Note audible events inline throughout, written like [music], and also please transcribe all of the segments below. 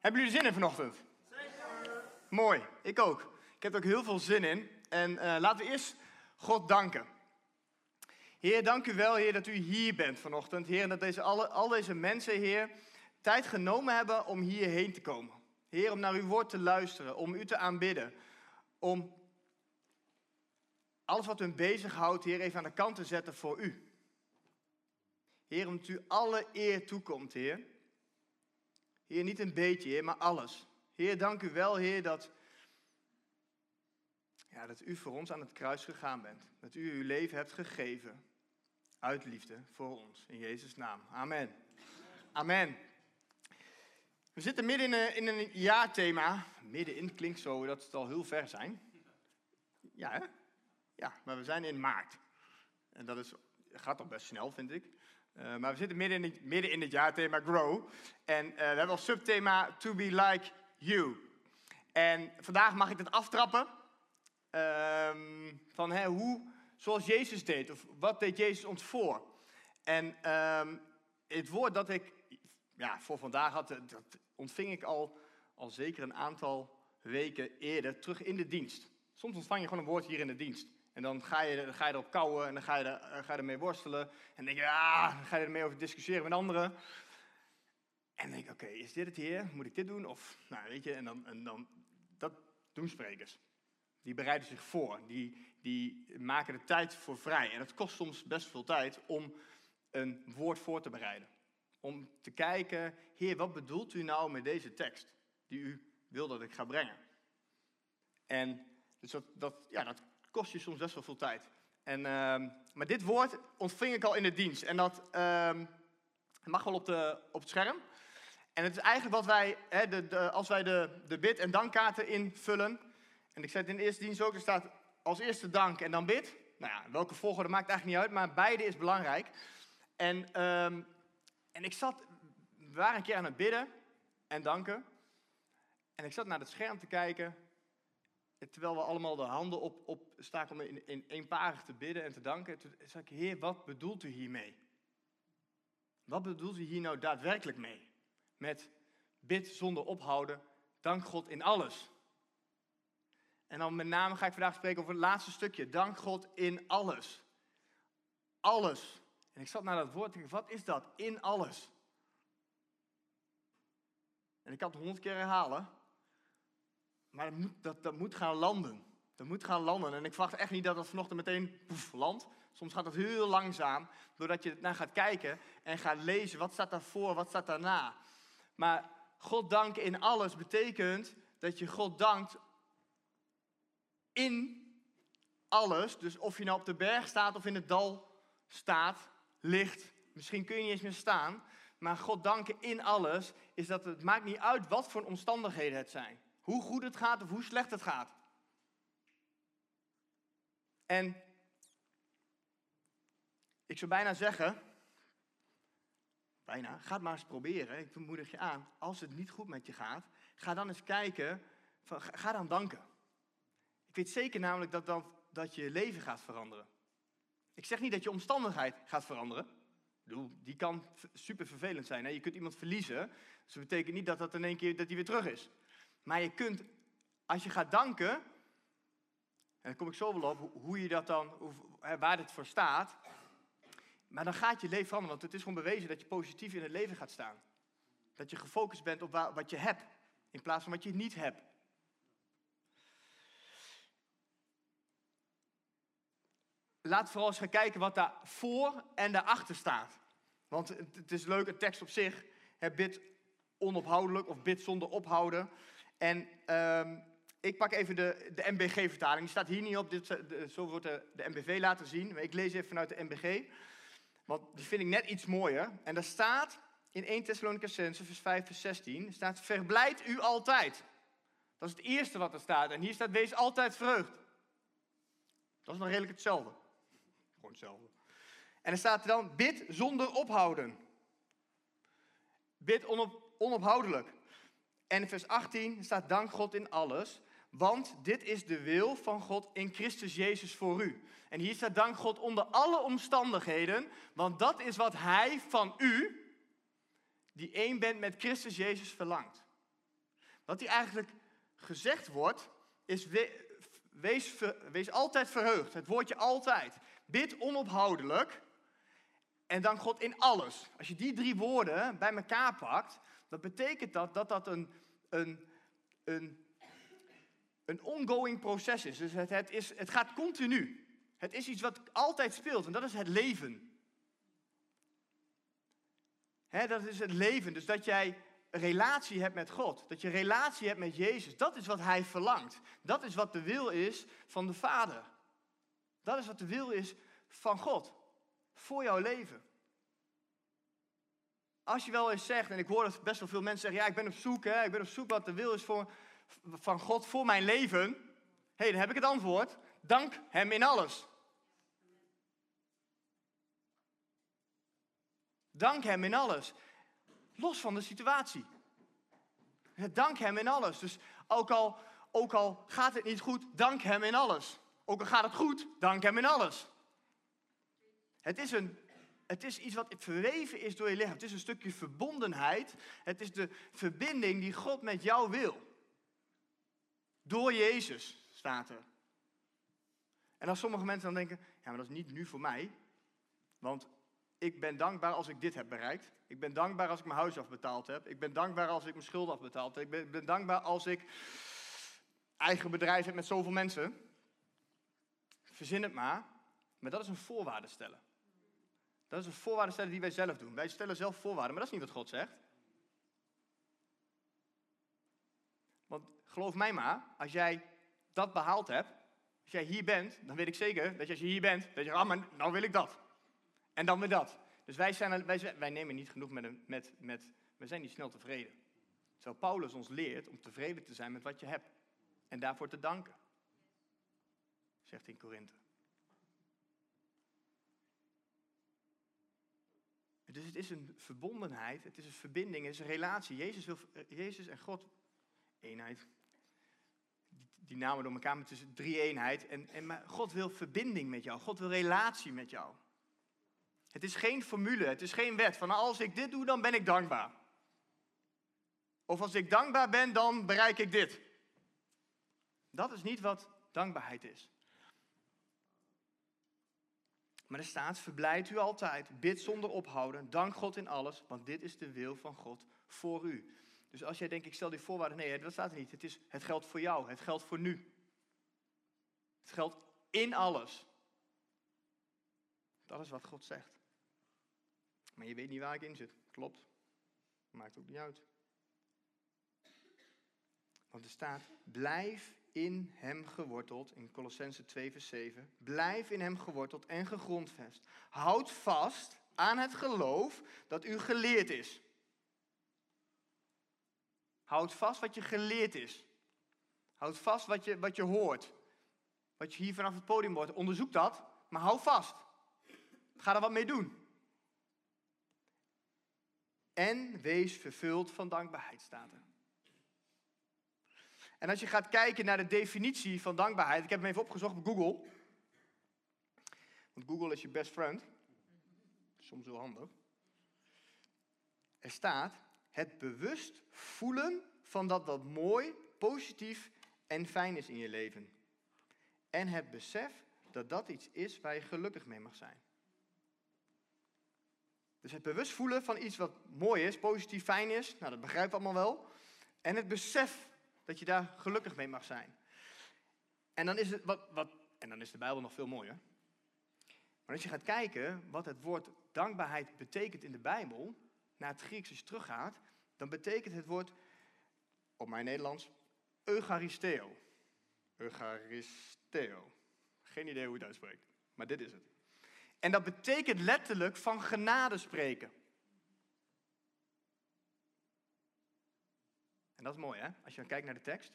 hebben jullie zin in vanochtend? Zeker. Mooi, ik ook. Ik heb er ook heel veel zin in. En uh, laten we eerst God danken. Heer, dank u wel, Heer, dat u hier bent vanochtend. Heer, en dat deze, alle, al deze mensen, Heer, tijd genomen hebben om hierheen te komen. Heer, om naar uw woord te luisteren, om u te aanbidden. Om alles wat hun bezighoudt, Heer, even aan de kant te zetten voor u. Heer, omdat u alle eer toekomt, Heer. Heer, niet een beetje, Heer, maar alles. Heer, dank u wel, Heer, dat, ja, dat u voor ons aan het kruis gegaan bent. Dat u uw leven hebt gegeven uit liefde voor ons. In Jezus' naam. Amen. Amen. We zitten midden in een, in een jaarthema. Middenin klinkt zo dat het al heel ver zijn. Ja, hè? Ja, maar we zijn in maart. En dat is, gaat toch best snel, vind ik. Uh, maar we zitten midden in, het, midden in het jaarthema Grow. En uh, we hebben als subthema To Be Like You. En vandaag mag ik het aftrappen. Uh, van hè, hoe, zoals Jezus deed. Of wat deed Jezus ons voor? En ehm, het woord dat ik ja, voor vandaag had, dat ontving ik al, al zeker een aantal weken eerder terug in de dienst. Soms ontvang je gewoon een woord hier in de dienst. En dan ga je, ga je erop kouwen en dan ga je, er, eh, ga je ermee worstelen. En denk je, ah, dan ga je ermee over discussiëren met anderen. En denk ik, oké, is dit het hier? Moet ik dit doen? Of, nou weet je, en dan, en dan dat doen sprekers. Die bereiden zich voor, die, die maken de tijd voor vrij. En het kost soms best veel tijd om een woord voor te bereiden. Om te kijken, heer, wat bedoelt u nou met deze tekst die u wil dat ik ga brengen? En dus dat, dat, ja, dat kost je soms best wel veel tijd. En, uh, maar dit woord ontving ik al in de dienst. En dat uh, mag wel op, de, op het scherm. En het is eigenlijk wat wij, hè, de, als wij de, de bid- en dankkaarten invullen. En ik zei in de eerste dienst ook, er staat als eerste dank en dan bid. Nou ja, welke volgorde maakt eigenlijk niet uit, maar beide is belangrijk. En, um, en ik zat, we waren een keer aan het bidden en danken. En ik zat naar het scherm te kijken terwijl we allemaal de handen op, op staken om in, in eenparig te bidden en te danken, toen zei ik, Heer, wat bedoelt u hiermee? Wat bedoelt u hier nou daadwerkelijk mee? Met bid zonder ophouden, dank God in alles. En dan met name ga ik vandaag spreken over het laatste stukje, dank God in alles. Alles. En ik zat naar dat woord en dacht, wat is dat? In alles. En ik kan het honderd keer herhalen. Maar dat moet, dat, dat moet gaan landen. Dat moet gaan landen. En ik verwacht echt niet dat dat vanochtend meteen poef, landt. Soms gaat het heel langzaam, doordat je naar gaat kijken en gaat lezen. Wat staat daarvoor, wat staat daarna? Maar God danken in alles betekent dat je God dankt in alles. Dus of je nou op de berg staat of in het dal staat, ligt. Misschien kun je niet eens meer staan. Maar God danken in alles is dat het maakt niet uit wat voor omstandigheden het zijn. Hoe goed het gaat of hoe slecht het gaat. En ik zou bijna zeggen, bijna, ga het maar eens proberen. Ik bemoedig je aan. Als het niet goed met je gaat, ga dan eens kijken, ga dan danken. Ik weet zeker namelijk dat, dat, dat je leven gaat veranderen. Ik zeg niet dat je omstandigheid gaat veranderen. Die kan super vervelend zijn. Je kunt iemand verliezen. Dus dat betekent niet dat dat in één keer dat hij weer terug is. Maar je kunt, als je gaat danken, en daar kom ik zo wel op, hoe je dat dan, waar dit voor staat. Maar dan gaat je leven veranderen, want het is gewoon bewezen dat je positief in het leven gaat staan. Dat je gefocust bent op wat je hebt, in plaats van wat je niet hebt. Laat vooral eens gaan kijken wat daar voor en daarachter staat. Want het is leuk, een tekst op zich. Bid onophoudelijk of bid zonder ophouden. En um, ik pak even de, de MBG-vertaling. Die staat hier niet op, dit, de, zo wordt de, MBV laten zien. Maar ik lees even vanuit de MBG. Want die vind ik net iets mooier. En daar staat in 1 Thessalonicus vers 5, vers 16, staat, verblijd u altijd. Dat is het eerste wat er staat. En hier staat, wees altijd verheugd. Dat is nog redelijk hetzelfde. Gewoon hetzelfde. En er staat er dan, bid zonder ophouden. Bid onop, onophoudelijk. En vers 18 staat dank God in alles, want dit is de wil van God in Christus Jezus voor u. En hier staat dank God onder alle omstandigheden, want dat is wat Hij van u, die één bent met Christus Jezus, verlangt. Wat die eigenlijk gezegd wordt, is wees, wees altijd verheugd. Het woordje altijd. Bid onophoudelijk. En dank God in alles. Als je die drie woorden bij elkaar pakt, dan betekent dat dat dat een, een, een, een ongoing proces is. Dus het, het, is. het gaat continu. Het is iets wat altijd speelt en dat is het leven. dat is het leven. Dus dat jij relatie hebt met God. Dat je relatie hebt met Jezus. Dat is wat Hij verlangt. Dat is wat de wil is van de Vader. Dat is wat de wil is van God. Voor jouw leven. Als je wel eens zegt, en ik hoor dat best wel veel mensen zeggen, ja, ik ben op zoek, hè, ik ben op zoek wat de wil is voor, van God voor mijn leven. Hé, hey, dan heb ik het antwoord. Dank Hem in alles. Dank Hem in alles. Los van de situatie. Dank Hem in alles. Dus ook al, ook al gaat het niet goed, dank Hem in alles. Ook al gaat het goed, dank Hem in alles. Het is, een, het is iets wat verweven is door je lichaam. Het is een stukje verbondenheid. Het is de verbinding die God met jou wil. Door Jezus staat er. En als sommige mensen dan denken, ja, maar dat is niet nu voor mij. Want ik ben dankbaar als ik dit heb bereikt. Ik ben dankbaar als ik mijn huis afbetaald heb. Ik ben dankbaar als ik mijn schuld afbetaald heb. Ik ben, ben dankbaar als ik eigen bedrijf heb met zoveel mensen. Verzin het maar. Maar dat is een voorwaarde stellen. Dat is een voorwaarde stellen die wij zelf doen. Wij stellen zelf voorwaarden, maar dat is niet wat God zegt. Want geloof mij maar, als jij dat behaald hebt, als jij hier bent, dan weet ik zeker dat als je hier bent, dat je, ah, maar nou wil ik dat. En dan weer dat. Dus wij, zijn, wij, wij nemen niet genoeg met, een, met, met, we zijn niet snel tevreden. Zo Paulus ons leert om tevreden te zijn met wat je hebt. En daarvoor te danken. Zegt in Korinthe. Dus het is een verbondenheid, het is een verbinding, het is een relatie. Jezus, wil, Jezus en God, eenheid. Die namen door elkaar, maar is drie eenheid. En, en, maar God wil verbinding met jou, God wil relatie met jou. Het is geen formule, het is geen wet van als ik dit doe, dan ben ik dankbaar. Of als ik dankbaar ben, dan bereik ik dit. Dat is niet wat dankbaarheid is. Maar er staat, verblijdt u altijd, bid zonder ophouden, dank God in alles, want dit is de wil van God voor u. Dus als jij denkt, ik stel die voorwaarden, nee, dat staat er niet. Het, is, het geldt voor jou, het geldt voor nu. Het geldt in alles. Dat is wat God zegt. Maar je weet niet waar ik in zit. Klopt. Maakt ook niet uit. Want er staat, blijf in hem geworteld, in Colossense 2 vers 7. Blijf in hem geworteld en gegrondvest. Houd vast aan het geloof dat u geleerd is. Houd vast wat je geleerd is. Houd vast wat je, wat je hoort. Wat je hier vanaf het podium hoort. Onderzoek dat, maar hou vast. Ga er wat mee doen. En wees vervuld van dankbaarheid, staat er. En als je gaat kijken naar de definitie van dankbaarheid, ik heb hem even opgezocht op Google. Want Google is je best friend. Soms wel handig. Er staat het bewust voelen van dat wat mooi, positief en fijn is in je leven. En het besef dat dat iets is waar je gelukkig mee mag zijn. Dus het bewust voelen van iets wat mooi is, positief, fijn is, nou dat begrijpen we allemaal wel. En het besef dat je daar gelukkig mee mag zijn. En dan is, het wat, wat, en dan is de Bijbel nog veel mooier. Maar als je gaat kijken wat het woord dankbaarheid betekent in de Bijbel, naar het Grieks als je teruggaat, dan betekent het woord, op mijn Nederlands, eucharisteo. Eucharisteo. Geen idee hoe je het uitspreekt, maar dit is het. En dat betekent letterlijk van genade spreken. En dat is mooi, hè? Als je dan kijkt naar de tekst.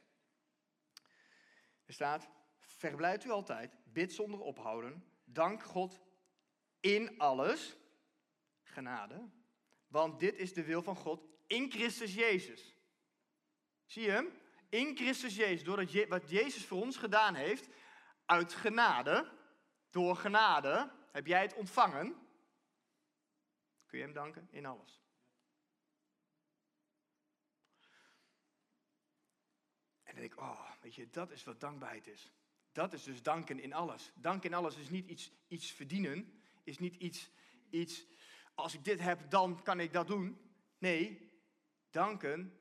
Er staat, verblijft u altijd, bid zonder ophouden, dank God in alles, genade, want dit is de wil van God in Christus Jezus. Zie je hem? In Christus Jezus, doordat je, wat Jezus voor ons gedaan heeft, uit genade, door genade, heb jij het ontvangen? Kun je hem danken in alles. Ik, oh, weet je, dat is wat dankbaarheid is. Dat is dus danken in alles. Danken in alles is niet iets, iets verdienen, is niet iets, iets, als ik dit heb, dan kan ik dat doen. Nee, danken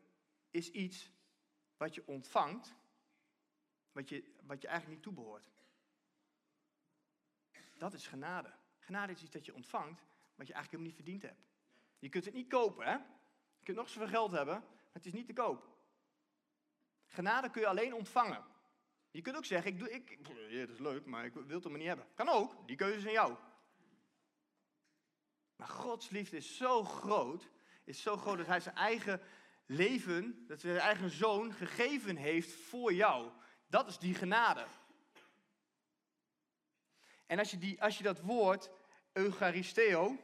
is iets wat je ontvangt, wat je, wat je eigenlijk niet toebehoort. Dat is genade. Genade is iets dat je ontvangt, wat je eigenlijk helemaal niet verdiend hebt. Je kunt het niet kopen, hè? Je kunt nog zoveel geld hebben, maar het is niet te koop. Genade kun je alleen ontvangen. Je kunt ook zeggen, ik doe, ik, ja, dat is leuk, maar ik wil het maar niet hebben. Kan ook, die keuze is aan jou. Maar Gods liefde is zo groot, is zo groot dat hij zijn eigen leven, dat hij zijn eigen zoon gegeven heeft voor jou. Dat is die genade. En als je, die, als je dat woord Eucharisteo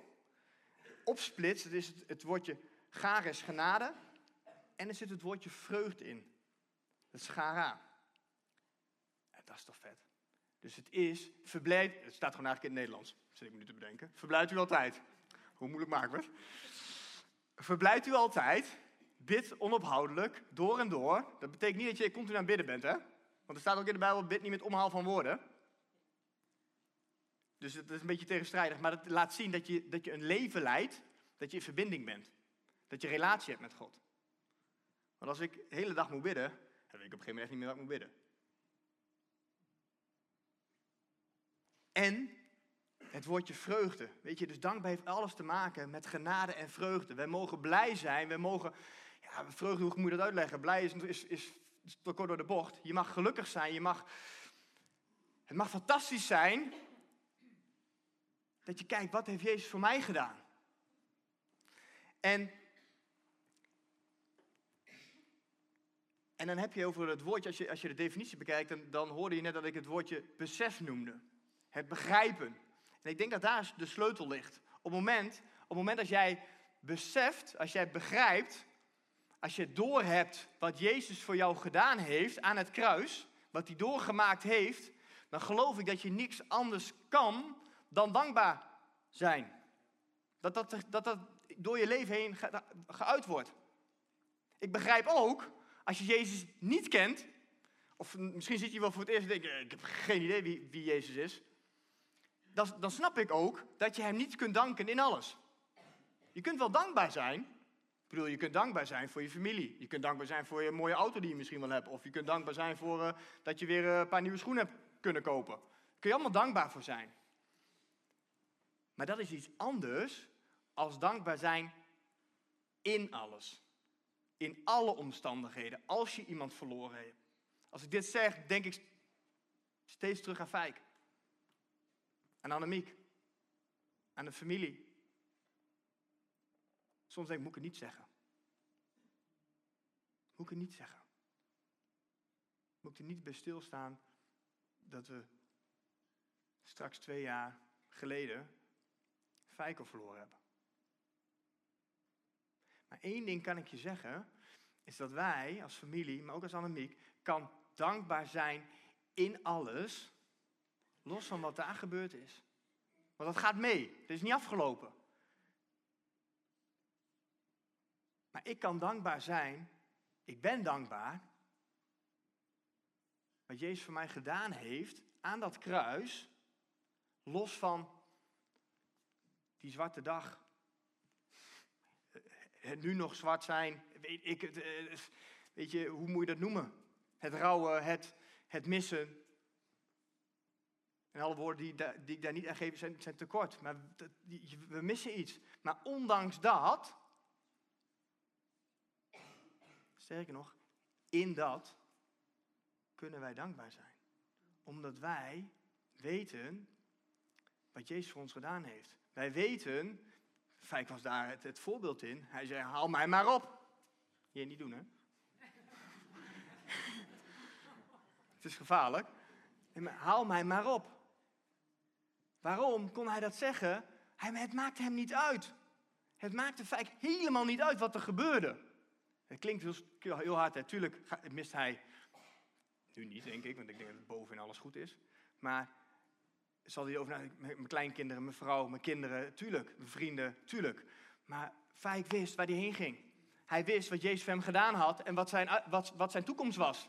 opsplitst, dat is het, het woordje charis genade, en er zit het woordje vreugde in. Dat is. Dat is toch vet. Dus het is, verblijd, het staat gewoon eigenlijk in het Nederlands, zit ik me nu te bedenken. Verblijft u altijd. Hoe moeilijk maken we het? Verblijft u altijd, bid onophoudelijk, door en door. Dat betekent niet dat je continu aan het bidden bent, hè? Want er staat ook in de Bijbel, bid niet met omhaal van woorden. Dus het is een beetje tegenstrijdig, maar het laat zien dat je, dat je een leven leidt, dat je in verbinding bent. Dat je relatie hebt met God. Want als ik de hele dag moet bidden, dan weet ik op een gegeven moment niet meer wat ik moet bidden. En het woordje vreugde. Weet je, dus dankbaar heeft alles te maken met genade en vreugde. Wij mogen blij zijn, wij mogen, ja, vreugde, hoe moet je dat uitleggen? Blij is, is, is, is kort door de bocht. Je mag gelukkig zijn, je mag, het mag fantastisch zijn dat je kijkt, wat heeft Jezus voor mij gedaan? En, en dan heb je over het woordje, als je, als je de definitie bekijkt, dan, hoorde je net dat ik het woordje besef noemde. Het begrijpen. En ik denk dat daar de sleutel ligt. Op het moment, op het moment als jij beseft, als jij begrijpt, als je doorhebt wat Jezus voor jou gedaan heeft aan het kruis, wat hij doorgemaakt heeft, dan geloof ik dat je niks anders kan dan dankbaar zijn. Dat dat, dat, dat door je leven heen geuit wordt. Ik begrijp ook, als je Jezus niet kent, of misschien zit je wel voor het eerst en denk ik heb geen idee wie, wie Jezus is. Dan, dan snap ik ook dat je hem niet kunt danken in alles. Je kunt wel dankbaar zijn. Ik bedoel, je kunt dankbaar zijn voor je familie. Je kunt dankbaar zijn voor je mooie auto die je misschien wel hebt. Of je kunt dankbaar zijn voor uh, dat je weer uh, een paar nieuwe schoenen hebt kunnen kopen. Daar kun je allemaal dankbaar voor zijn. Maar dat is iets anders als dankbaar zijn in alles. In alle omstandigheden. Als je iemand verloren hebt. Als ik dit zeg, denk ik steeds terug aan Fijk. Aan Annemiek. Aan de familie. Soms denk ik, moet ik het niet zeggen? Moet ik het niet zeggen? Moet ik er niet bij stilstaan dat we straks twee jaar geleden Feiko verloren hebben? Maar één ding kan ik je zeggen, is dat wij als familie, maar ook als Annemiek, kan dankbaar zijn in alles, los van wat daar gebeurd is. Want dat gaat mee, het is niet afgelopen. Maar ik kan dankbaar zijn, ik ben dankbaar, wat Jezus voor mij gedaan heeft aan dat kruis, los van die zwarte dag, nu nog zwart zijn, weet ik het, eh, weet je, hoe moet je dat noemen? Het rouwen, het, het missen. En alle woorden die, die ik daar niet aan geef zijn, zijn tekort. Maar we missen iets. Maar ondanks dat, sterker nog, in dat kunnen wij dankbaar zijn. Omdat wij weten wat Jezus voor ons gedaan heeft. Wij weten Fijk was daar het, het, voorbeeld in. Hij zei, haal mij maar op. Je niet doen, hè? [laughs] het is gevaarlijk. haal mij maar op. Waarom kon hij dat zeggen? Hij, het maakte hem niet uit. Het maakte Fijk helemaal niet uit wat er gebeurde. Het klinkt heel, heel hard, natuurlijk mist hij. Nu niet, denk ik, want ik denk dat het bovenin alles goed is. Maar zal hij over mijn kleinkinderen, mijn vrouw, mijn kinderen, tuurlijk, mijn vrienden, tuurlijk. Maar Fijk wist waar hij heen ging. Hij wist wat Jezus voor hem gedaan had en wat zijn, wat, wat zijn toekomst was.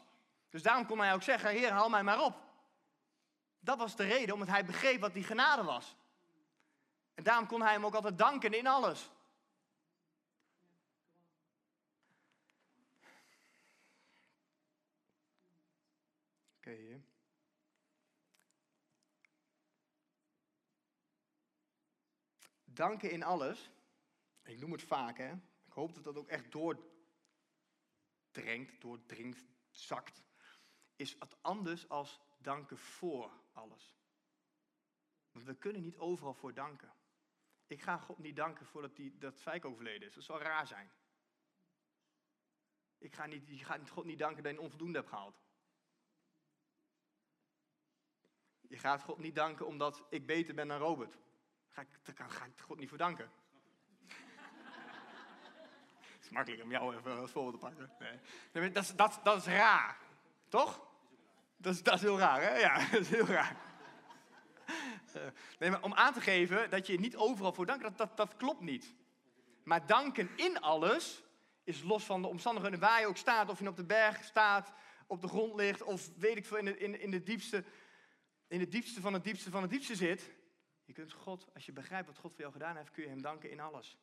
Dus daarom kon hij ook zeggen, Heer, haal mij maar op. Dat was de reden, omdat hij begreep wat die genade was. En daarom kon hij hem ook altijd danken in alles. Oké, okay, Danken in alles, ik noem het vaak, hè. Ik hoop dat dat ook echt doordringt, doordringt, zakt. Is wat anders als danken voor alles. Want we kunnen niet overal voor danken. Ik ga God niet danken voordat die, dat Fijk overleden is. Dat zou raar zijn. Ik ga niet, je gaat God niet danken dat je een onvoldoende hebt gehaald. Je gaat God niet danken omdat ik beter ben dan Robert. Ga ik, ga ik God niet voor danken. [laughs] Het is makkelijk om jou even als voorbeeld te pakken. Nee. Dat, is, dat, dat is raar. Toch? Dat is, dat is heel raar, hè? Ja, [laughs] dat is heel raar. Nee, maar om aan te geven dat je niet overal voor dankt, dat, dat, dat klopt niet. Maar danken in alles is los van de omstandigheden waar je ook staat. Of je op de berg staat, op de grond ligt, of weet ik veel, in, de, in, in, de diepste, in het diepste van het diepste van het diepste zit. Je kunt God, als je begrijpt wat God voor jou gedaan heeft, kun je hem danken in alles.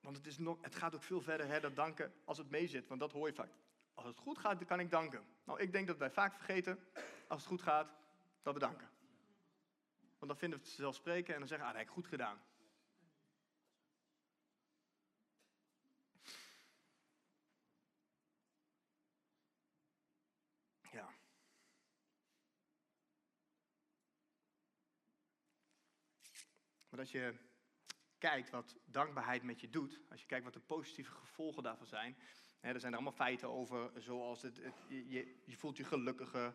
Want het, is nog, het gaat ook veel verder, hè, dat danken, als het meezit. Want dat hoor je vaak. Als het goed gaat, dan kan ik danken. Nou, ik denk dat wij vaak vergeten, als het goed gaat, dat we danken. Want dan vinden we het zelf spreken en dan zeggen, ah, dat heb ik goed gedaan. Ja. Maar als je kijkt wat dankbaarheid met je doet, als je kijkt wat de positieve gevolgen daarvan zijn, hè, er zijn er allemaal feiten over, zoals het, je, je, voelt je gelukkiger,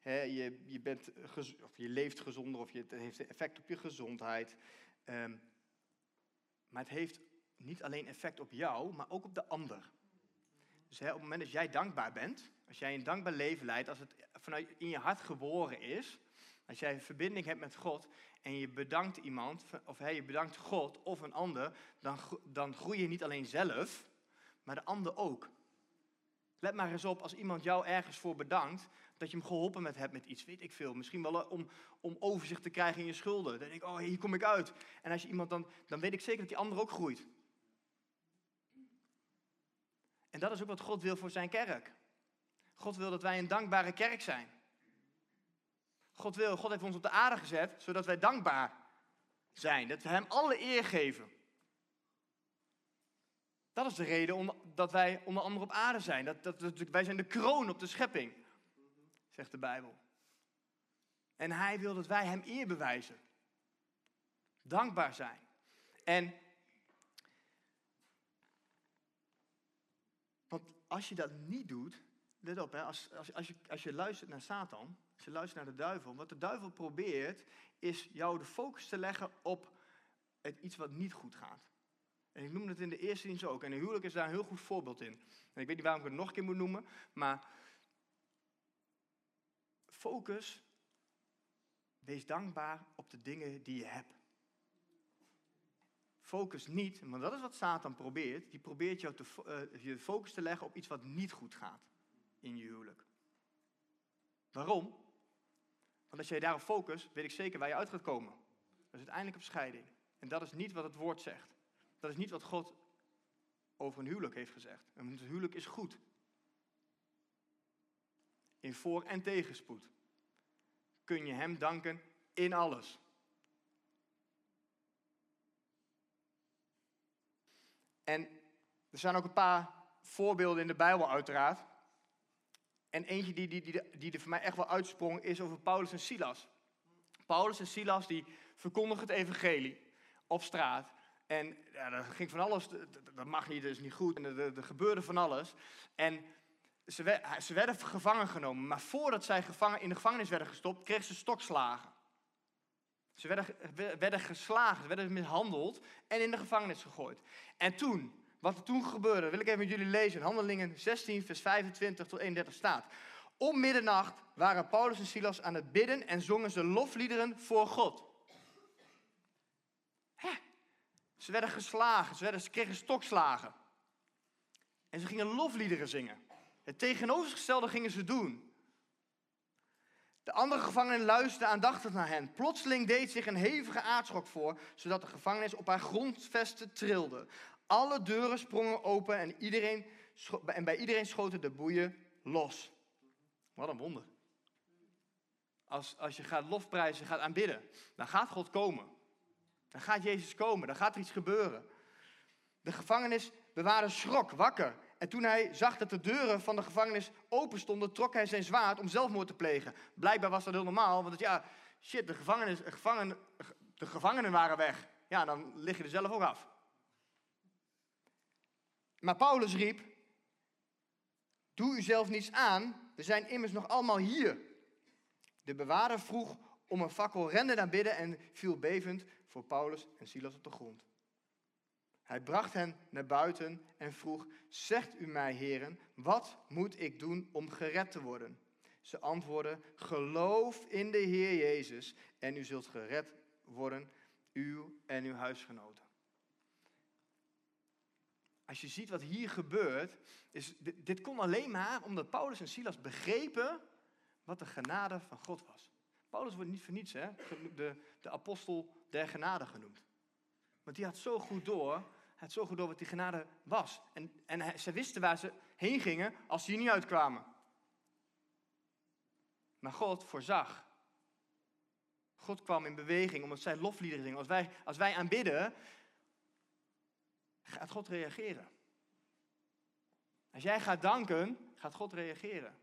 hè, je, je, bent of je leeft gezonder, of je, het heeft effect op je gezondheid. Um, maar het heeft niet alleen effect op jou, maar ook op de ander. Dus hè, op het moment dat jij dankbaar bent, als jij een dankbaar leven leidt, als het vanuit in je hart geboren is, als jij een verbinding hebt met God en je bedankt iemand, of je bedankt God of een ander, dan, dan groei je niet alleen zelf, maar de ander ook. Let maar eens op, als iemand jou ergens voor bedankt, dat je hem geholpen hebt met iets, weet ik veel. Misschien wel eh, om, om overzicht te krijgen in je schulden. Dan denk ik, oh, hier kom ik uit. En als je iemand dan, dan weet ik zeker dat die ander ook groeit. En dat is ook wat God wil voor zijn kerk. God wil dat wij een dankbare kerk zijn. God wil, God heeft ons op de aarde gezet, zodat wij dankbaar zijn. Dat we Hem alle eer geven. Dat is de reden dat wij onder andere op aarde zijn. Dat, dat, wij zijn de kroon op de schepping, zegt de Bijbel. En Hij wil dat wij Hem eer bewijzen. Dankbaar zijn. En want als je dat niet doet, let op, hè, als, als, als, je, als je luistert naar Satan, je luistert naar de duivel, wat de duivel probeert, is jou de focus te leggen op het iets wat niet goed gaat. En ik noemde het in de eerste dienst ook. En een huwelijk is daar een heel goed voorbeeld in. En ik weet niet waarom ik het nog een keer moet noemen, maar focus, wees dankbaar op de dingen die je hebt. Focus niet, want dat is wat Satan probeert. Die probeert jou te, uh, je focus te leggen op iets wat niet goed gaat in je huwelijk. Waarom? Want als jij daarop focust, weet ik zeker waar je uit gaat komen. Dat is uiteindelijk op scheiding. En dat is niet wat het woord zegt. Dat is niet wat God over een huwelijk heeft gezegd. Een huwelijk is goed. In voor- en tegenspoed. Kun je Hem danken in alles. En er zijn ook een paar voorbeelden in de Bijbel uiteraard. En eentje die, die, die, die er voor mij echt wel uitsprong is over Paulus en Silas. Paulus en Silas die verkondigen het evangelie op straat. En ja, er ging van alles, dat mag dat is niet goed. En er, er gebeurde van alles. En ze, ze, werden gevangen genomen. Maar voordat zij gevangen, in de gevangenis werden gestopt, kregen ze stokslagen. Ze werden, werden geslagen, ze werden mishandeld en in de gevangenis gegooid. En toen, wat er toen gebeurde, wil ik even met jullie lezen. Handelingen 16, vers 25 tot 31 staat. Om middernacht waren Paulus en Silas aan het bidden en zongen ze lofliederen voor God. Ze werden geslagen, ze, werden, ze kregen stokslagen. En ze gingen lofliederen zingen. Het tegenovergestelde gingen ze doen. De andere gevangenen luisterden aandachtig naar hen. Plotseling deed zich een hevige aardschok voor, zodat de gevangenis op haar grondvesten trilde. Alle deuren sprongen open en, iedereen, en bij iedereen schoten de boeien los. Wat een wonder. Als, als je gaat lofprijzen, gaat aanbidden, dan gaat God komen. Dan gaat Jezus komen, dan gaat er iets gebeuren. De gevangenis bewaarde schrok, wakker. En toen hij zag dat de deuren van de gevangenis open stonden, trok hij zijn zwaard om zelfmoord te plegen. Blijkbaar was dat heel normaal, want ja, shit, de, gevangenis, gevangen, de gevangenen waren weg. Ja, dan lig je er zelf ook af. Maar Paulus riep, doe u zelf niets aan, we zijn immers nog allemaal hier. De bewaarder vroeg om een fakkel, rende naar binnen en viel bevend voor Paulus en Silas op de grond. Hij bracht hen naar buiten en vroeg: Zegt u mij, heren, wat moet ik doen om gered te worden? Ze antwoordden: Geloof in de Heer Jezus en u zult gered worden, u en uw huisgenoten. Als je ziet wat hier gebeurt, is dit, dit kon alleen maar omdat Paulus en Silas begrepen wat de genade van God was. Paulus wordt niet voor niets hè, de, de apostel der genade genoemd. Want die had zo goed door, had zo goed door wat die genade was. En, en ze wisten waar ze heen gingen als ze hier niet uitkwamen. Maar God voorzag. God kwam in beweging omdat zij lofliederen zingen. Als wij, als wij aanbidden, gaat God reageren. Als jij gaat danken, gaat God reageren.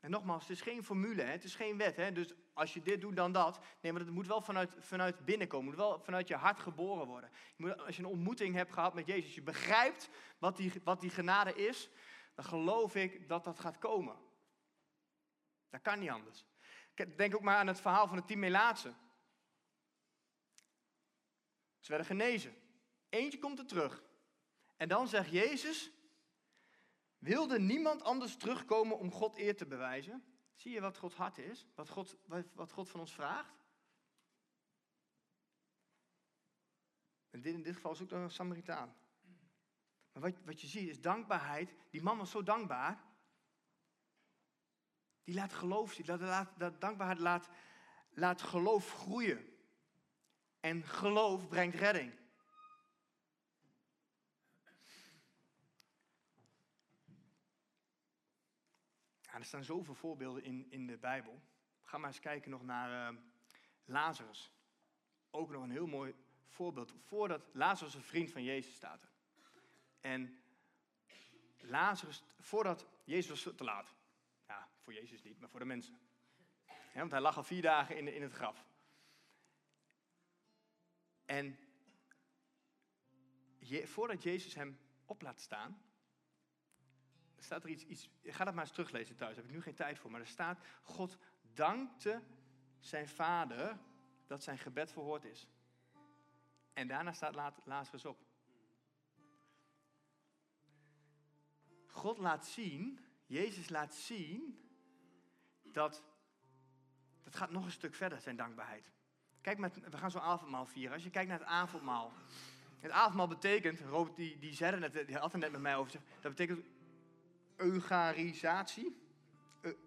En nogmaals, het is geen formule, het is geen wet. Dus als je dit doet, dan dat. Nee, maar het moet wel vanuit, vanuit binnenkomen. Het moet wel vanuit je hart geboren worden. Als je een ontmoeting hebt gehad met Jezus, je begrijpt wat die, wat die genade is, dan geloof ik dat dat gaat komen. Dat kan niet anders. Denk ook maar aan het verhaal van de tien Melaatsen. Ze werden genezen. Eentje komt er terug. En dan zegt Jezus, wilde niemand anders terugkomen om God eer te bewijzen? Zie je wat Gods hart is? Wat God, wat God van ons vraagt? En dit, in dit geval is ook een Samaritaan. Maar wat, wat je ziet is dankbaarheid. Die man was zo dankbaar. Die laat geloof zien. Dat, dat dankbaarheid laat, laat geloof groeien. En geloof brengt redding. er staan zoveel voorbeelden in, in de Bijbel. Ga maar eens kijken nog naar uh, Lazarus. Ook nog een heel mooi voorbeeld. Voordat Lazarus een vriend van Jezus staat. En Lazarus, voordat Jezus was te laat. Ja, voor Jezus niet, maar voor de mensen. want hij lag al vier dagen in, in het graf. En je, voordat Jezus hem op laat staan, staat er iets, iets, ga dat maar eens teruglezen thuis, daar heb ik nu geen tijd voor. Maar er staat, God dankte zijn vader dat zijn gebed verhoord is. En daarna staat Lazarus op. God laat zien, Jezus laat zien, dat, dat gaat nog een stuk verder, zijn dankbaarheid. Kijk, met, we gaan zo'n avondmaal vieren. Als je kijkt naar het avondmaal. Het avondmaal betekent, Robert die, die zei het net, die had het net met mij over, dat betekent eugarisatie.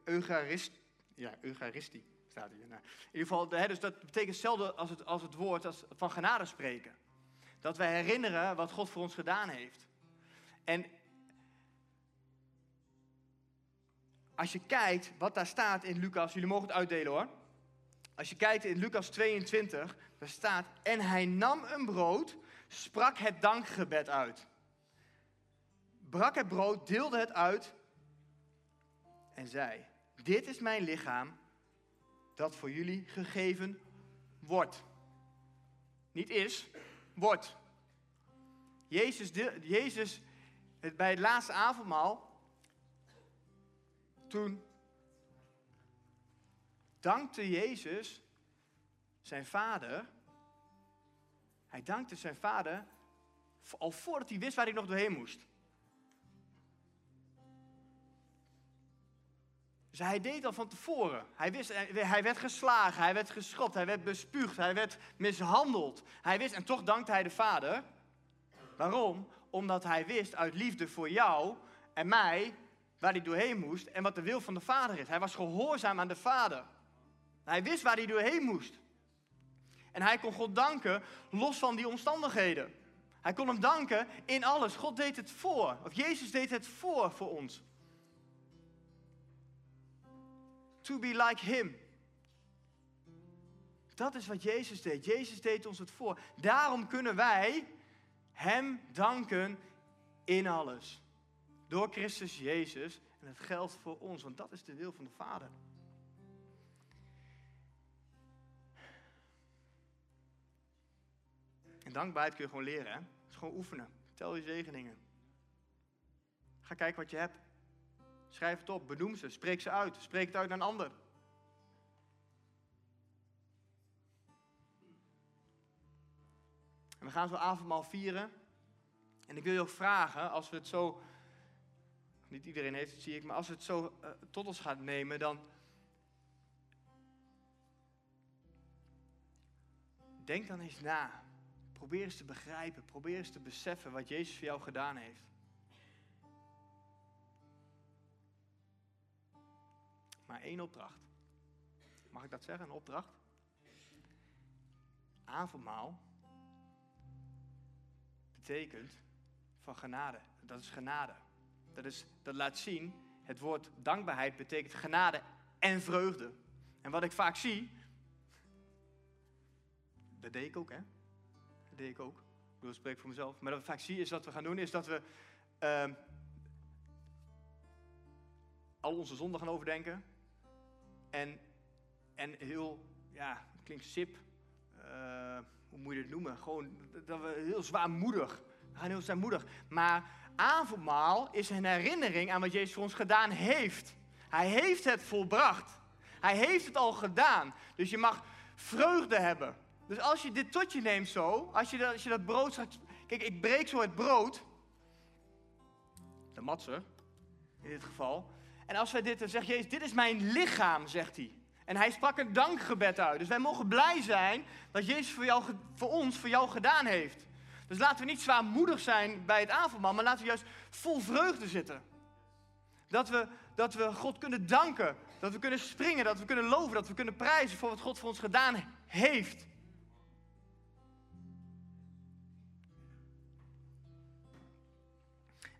Eucharist, ja, eucharistie staat hier. Nou, in ieder geval, dus dat betekent hetzelfde als het, als het woord als van genade spreken. Dat wij herinneren wat God voor ons gedaan heeft. En als je kijkt wat daar staat in Lucas, jullie mogen het uitdelen hoor. Als je kijkt in Lucas 22, daar staat, en hij nam een brood, sprak het dankgebed uit brak het brood, deelde het uit en zei: Dit is mijn lichaam dat voor jullie gegeven wordt. Niet is, wordt. Jezus, Jezus bij het laatste avondmaal, toen dankte Jezus zijn vader. Hij dankte zijn vader al voordat hij wist waar hij nog doorheen moest. Dus hij deed al van tevoren. Hij, wist, hij werd geslagen, hij werd geschopt, hij werd bespuugd, hij werd mishandeld. Hij wist, en toch dankte hij de vader. Waarom? Omdat hij wist uit liefde voor jou en mij waar hij doorheen moest en wat de wil van de Vader is. Hij was gehoorzaam aan de Vader. Hij wist waar hij doorheen moest. En hij kon God danken los van die omstandigheden. Hij kon hem danken in alles. God deed het voor. Of Jezus deed het voor voor ons. To be like him. Dat is wat Jezus deed. Jezus deed ons het voor. Daarom kunnen wij Hem danken in alles. Door Christus Jezus. En het geldt voor ons, want dat is de wil van de Vader. En dankbaarheid kun je gewoon leren. Hè? Is gewoon oefenen. Tel je zegeningen. Ga kijken wat je hebt. Schrijf het op, benoem ze, spreek ze uit. Spreek het uit naar een ander. En we gaan zo avondmaal vieren. En ik wil je ook vragen, als we het zo, niet iedereen heeft het zie ik, maar als we het zo uh, tot ons gaat nemen, dan denk dan eens na. Probeer eens te begrijpen, probeer eens te beseffen wat Jezus voor jou gedaan heeft. Maar één opdracht. Mag ik dat zeggen, een opdracht? Avondmaal betekent van genade. Dat is genade. Dat, is, dat laat zien, het woord dankbaarheid betekent genade en vreugde. En wat ik vaak zie, dat deed ik ook, hè? Dat ik ook. Ik spreek voor mezelf. Maar wat ik vaak zie is wat we gaan doen, is dat we uh, al onze zonden gaan overdenken. En, en heel, ja, klinkt sip. Uh, hoe moet je het noemen? Gewoon dat we heel zwaarmoedig. We gaan heel zwaarmoedig. Maar avondmaal is een herinnering aan wat Jezus voor ons gedaan heeft. Hij heeft het volbracht. Hij heeft het al gedaan. Dus je mag vreugde hebben. Dus als je dit tot je neemt zo, als je dat, als je dat brood straks... Kijk, ik breek zo het brood. De matser, in dit geval. En als wij dit, dan zegt Jezus, dit is mijn lichaam, zegt hij. En hij sprak een dankgebed uit. Dus wij mogen blij zijn dat Jezus voor, jou, voor ons, voor jou gedaan heeft. Dus laten we niet zwaarmoedig zijn bij het avondmaal, maar laten we juist vol vreugde zitten. Dat we, dat we God kunnen danken, dat we kunnen springen, dat we kunnen loven, dat we kunnen prijzen voor wat God voor ons gedaan heeft.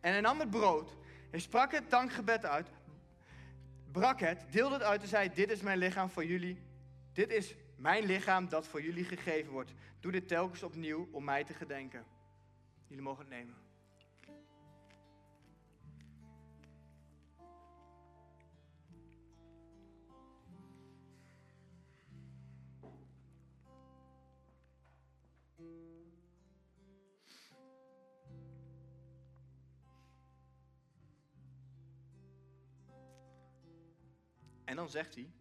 En hij nam het brood, hij sprak het dankgebed uit, brak het, deelde het uit en zei: Dit is mijn lichaam voor jullie. Dit is mijn lichaam dat voor jullie gegeven wordt. Doe dit telkens opnieuw om mij te gedenken. Jullie mogen het nemen. En dan zegt hij: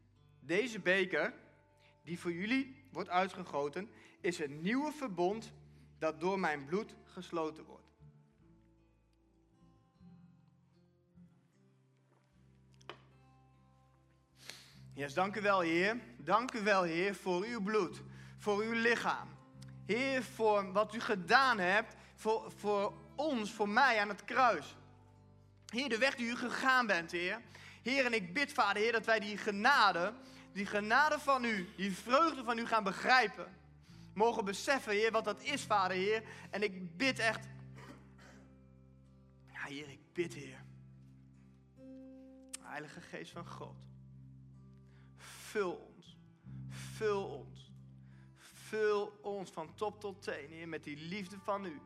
Deze beker, die voor jullie wordt uitgegoten, is een nieuwe verbond dat door mijn bloed gesloten wordt. Yes, dank u wel, Heer. Dank u wel, Heer, voor uw bloed, voor uw lichaam. Heer, voor wat u gedaan hebt voor, voor ons, voor mij aan het kruis. Heer, de weg die u gegaan bent, Heer. Heer, en ik bid, Vader, Heer, dat wij die genade, die genade van u, die vreugde van u gaan begrijpen. Mogen beseffen, Heer, wat dat is, Vader, Heer. En ik bid echt. Ja, Heer, ik bid, Heer. Heilige Geest van God. Vul ons. Vul ons. Vul ons van top tot teen, Heer, met die liefde van u.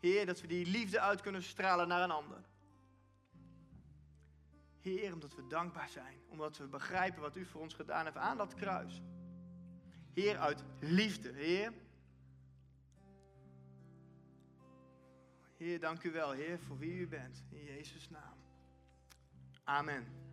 Heer, dat we die liefde uit kunnen stralen naar een ander. Heer, omdat we dankbaar zijn. Omdat we begrijpen wat u voor ons gedaan heeft aan dat kruis. Heer, uit liefde. Heer. Heer, dank u wel, Heer, voor wie u bent. In Jezus' naam. Amen.